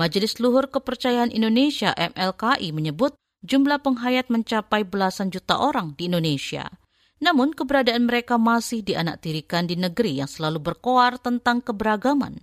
Majelis Luhur Kepercayaan Indonesia MLKI menyebut jumlah penghayat mencapai belasan juta orang di Indonesia. Namun keberadaan mereka masih dianaktirikan di negeri yang selalu berkoar tentang keberagaman.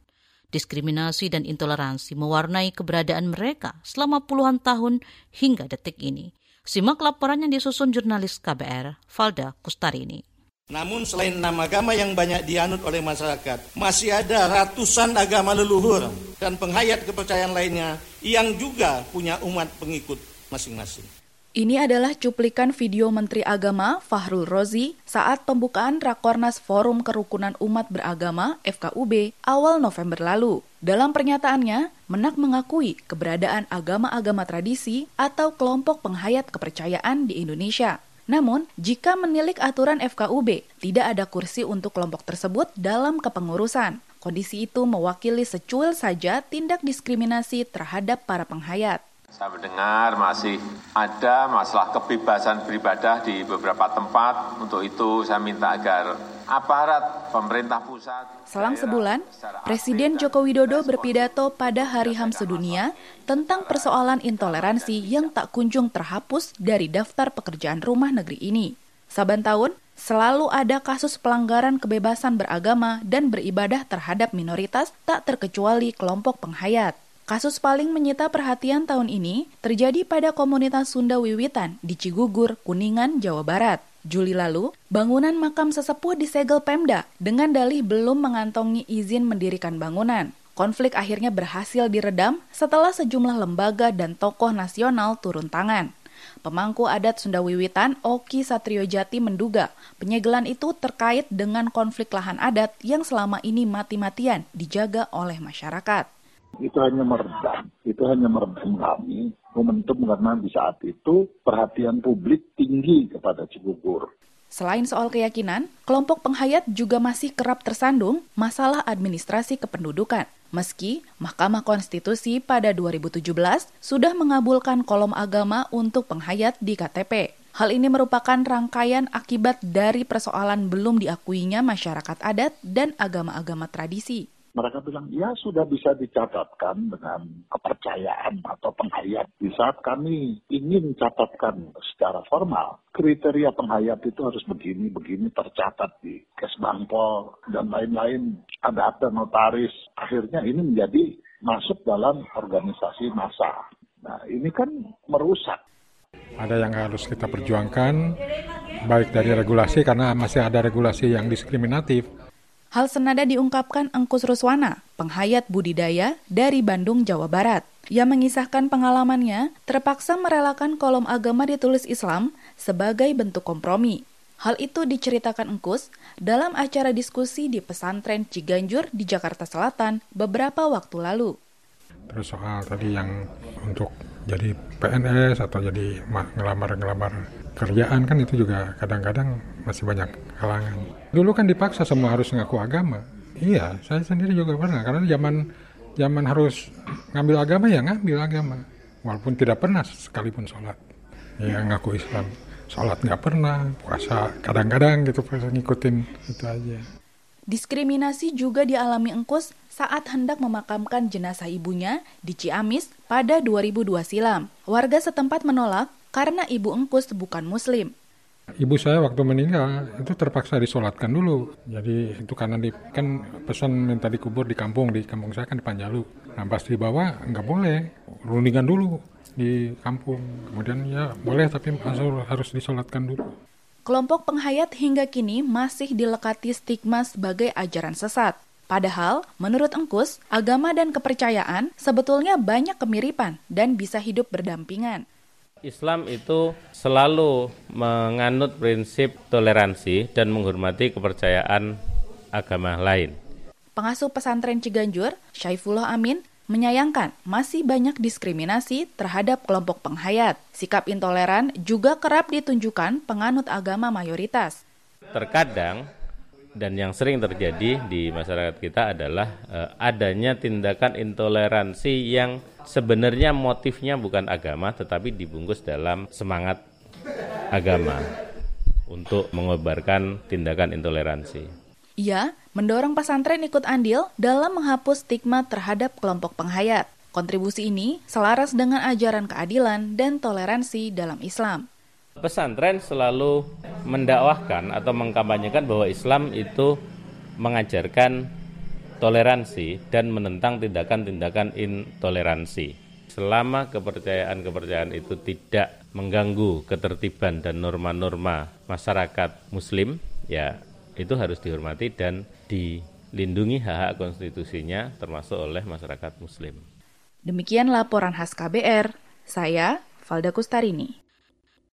Diskriminasi dan intoleransi mewarnai keberadaan mereka selama puluhan tahun hingga detik ini. Simak laporan yang disusun jurnalis KBR, Valda Kustarini. Namun selain enam agama yang banyak dianut oleh masyarakat, masih ada ratusan agama leluhur dan penghayat kepercayaan lainnya yang juga punya umat pengikut masing-masing. Ini adalah cuplikan video Menteri Agama Fahrul Rozi saat pembukaan Rakornas Forum Kerukunan Umat Beragama FKUB awal November lalu. Dalam pernyataannya, Menak mengakui keberadaan agama-agama tradisi atau kelompok penghayat kepercayaan di Indonesia. Namun, jika menilik aturan FKUB, tidak ada kursi untuk kelompok tersebut dalam kepengurusan. Kondisi itu mewakili secuil saja tindak diskriminasi terhadap para penghayat. Saya mendengar masih ada masalah kebebasan beribadah di beberapa tempat. Untuk itu saya minta agar aparat pemerintah pusat. Selang sebulan, Presiden Joko Widodo berpidato pada Hari HAM Sedunia tentang persoalan intoleransi yang tak kunjung terhapus dari daftar pekerjaan rumah negeri ini. Saban tahun, selalu ada kasus pelanggaran kebebasan beragama dan beribadah terhadap minoritas tak terkecuali kelompok penghayat. Kasus paling menyita perhatian tahun ini terjadi pada komunitas Sunda Wiwitan di Cigugur, Kuningan, Jawa Barat. Juli lalu, bangunan makam sesepuh disegel Pemda dengan dalih belum mengantongi izin mendirikan bangunan. Konflik akhirnya berhasil diredam setelah sejumlah lembaga dan tokoh nasional turun tangan. Pemangku adat Sunda Wiwitan, Oki Satrio Jati menduga penyegelan itu terkait dengan konflik lahan adat yang selama ini mati-matian dijaga oleh masyarakat itu hanya meredam. Itu hanya meredam kami momentum karena di saat itu perhatian publik tinggi kepada Cigugur. Selain soal keyakinan, kelompok penghayat juga masih kerap tersandung masalah administrasi kependudukan. Meski Mahkamah Konstitusi pada 2017 sudah mengabulkan kolom agama untuk penghayat di KTP. Hal ini merupakan rangkaian akibat dari persoalan belum diakuinya masyarakat adat dan agama-agama tradisi mereka bilang ya sudah bisa dicatatkan dengan kepercayaan atau penghayat. Di saat kami ingin catatkan secara formal, kriteria penghayat itu harus begini, begini tercatat di Kesbangpol dan lain-lain. Ada akta notaris. Akhirnya ini menjadi masuk dalam organisasi massa. Nah ini kan merusak. Ada yang harus kita perjuangkan, baik dari regulasi karena masih ada regulasi yang diskriminatif Hal senada diungkapkan Engkus Ruswana, penghayat budidaya dari Bandung, Jawa Barat. Ia mengisahkan pengalamannya terpaksa merelakan kolom agama ditulis Islam sebagai bentuk kompromi. Hal itu diceritakan Engkus dalam acara diskusi di pesantren Ciganjur di Jakarta Selatan beberapa waktu lalu. Terus soal tadi yang untuk jadi PNS atau jadi ngelamar-ngelamar kerjaan kan itu juga kadang-kadang masih banyak halangan. Dulu kan dipaksa semua harus ngaku agama. Iya, saya sendiri juga pernah karena zaman zaman harus ngambil agama ya ngambil agama. Walaupun tidak pernah sekalipun sholat. Ya ngaku Islam. Sholat nggak pernah, puasa kadang-kadang gitu puasa ngikutin itu aja. Diskriminasi juga dialami Engkus saat hendak memakamkan jenazah ibunya di Ciamis pada 2002 silam. Warga setempat menolak karena ibu Engkus bukan muslim. Ibu saya waktu meninggal itu terpaksa disolatkan dulu. Jadi itu karena di, kan pesan minta dikubur di kampung, di kampung saya kan di Panjalu. Nah pas dibawa nggak boleh, rundingan dulu di kampung. Kemudian ya boleh tapi harus disolatkan dulu. Kelompok penghayat hingga kini masih dilekati stigma sebagai ajaran sesat. Padahal, menurut Engkus, agama dan kepercayaan sebetulnya banyak kemiripan dan bisa hidup berdampingan. Islam itu selalu menganut prinsip toleransi dan menghormati kepercayaan agama lain. Pengasuh pesantren Ciganjur, Syaifullah Amin, menyayangkan masih banyak diskriminasi terhadap kelompok penghayat. Sikap intoleran juga kerap ditunjukkan penganut agama mayoritas. Terkadang dan yang sering terjadi di masyarakat kita adalah eh, adanya tindakan intoleransi yang sebenarnya motifnya bukan agama tetapi dibungkus dalam semangat agama untuk mengobarkan tindakan intoleransi. Ia mendorong pesantren ikut andil dalam menghapus stigma terhadap kelompok penghayat. Kontribusi ini selaras dengan ajaran keadilan dan toleransi dalam Islam. Pesantren selalu mendakwahkan atau mengkampanyekan bahwa Islam itu mengajarkan toleransi dan menentang tindakan-tindakan intoleransi. Selama kepercayaan-kepercayaan itu tidak mengganggu ketertiban dan norma-norma masyarakat muslim, ya itu harus dihormati dan dilindungi hak-hak konstitusinya termasuk oleh masyarakat muslim. Demikian laporan khas KBR, saya Valda Kustarini.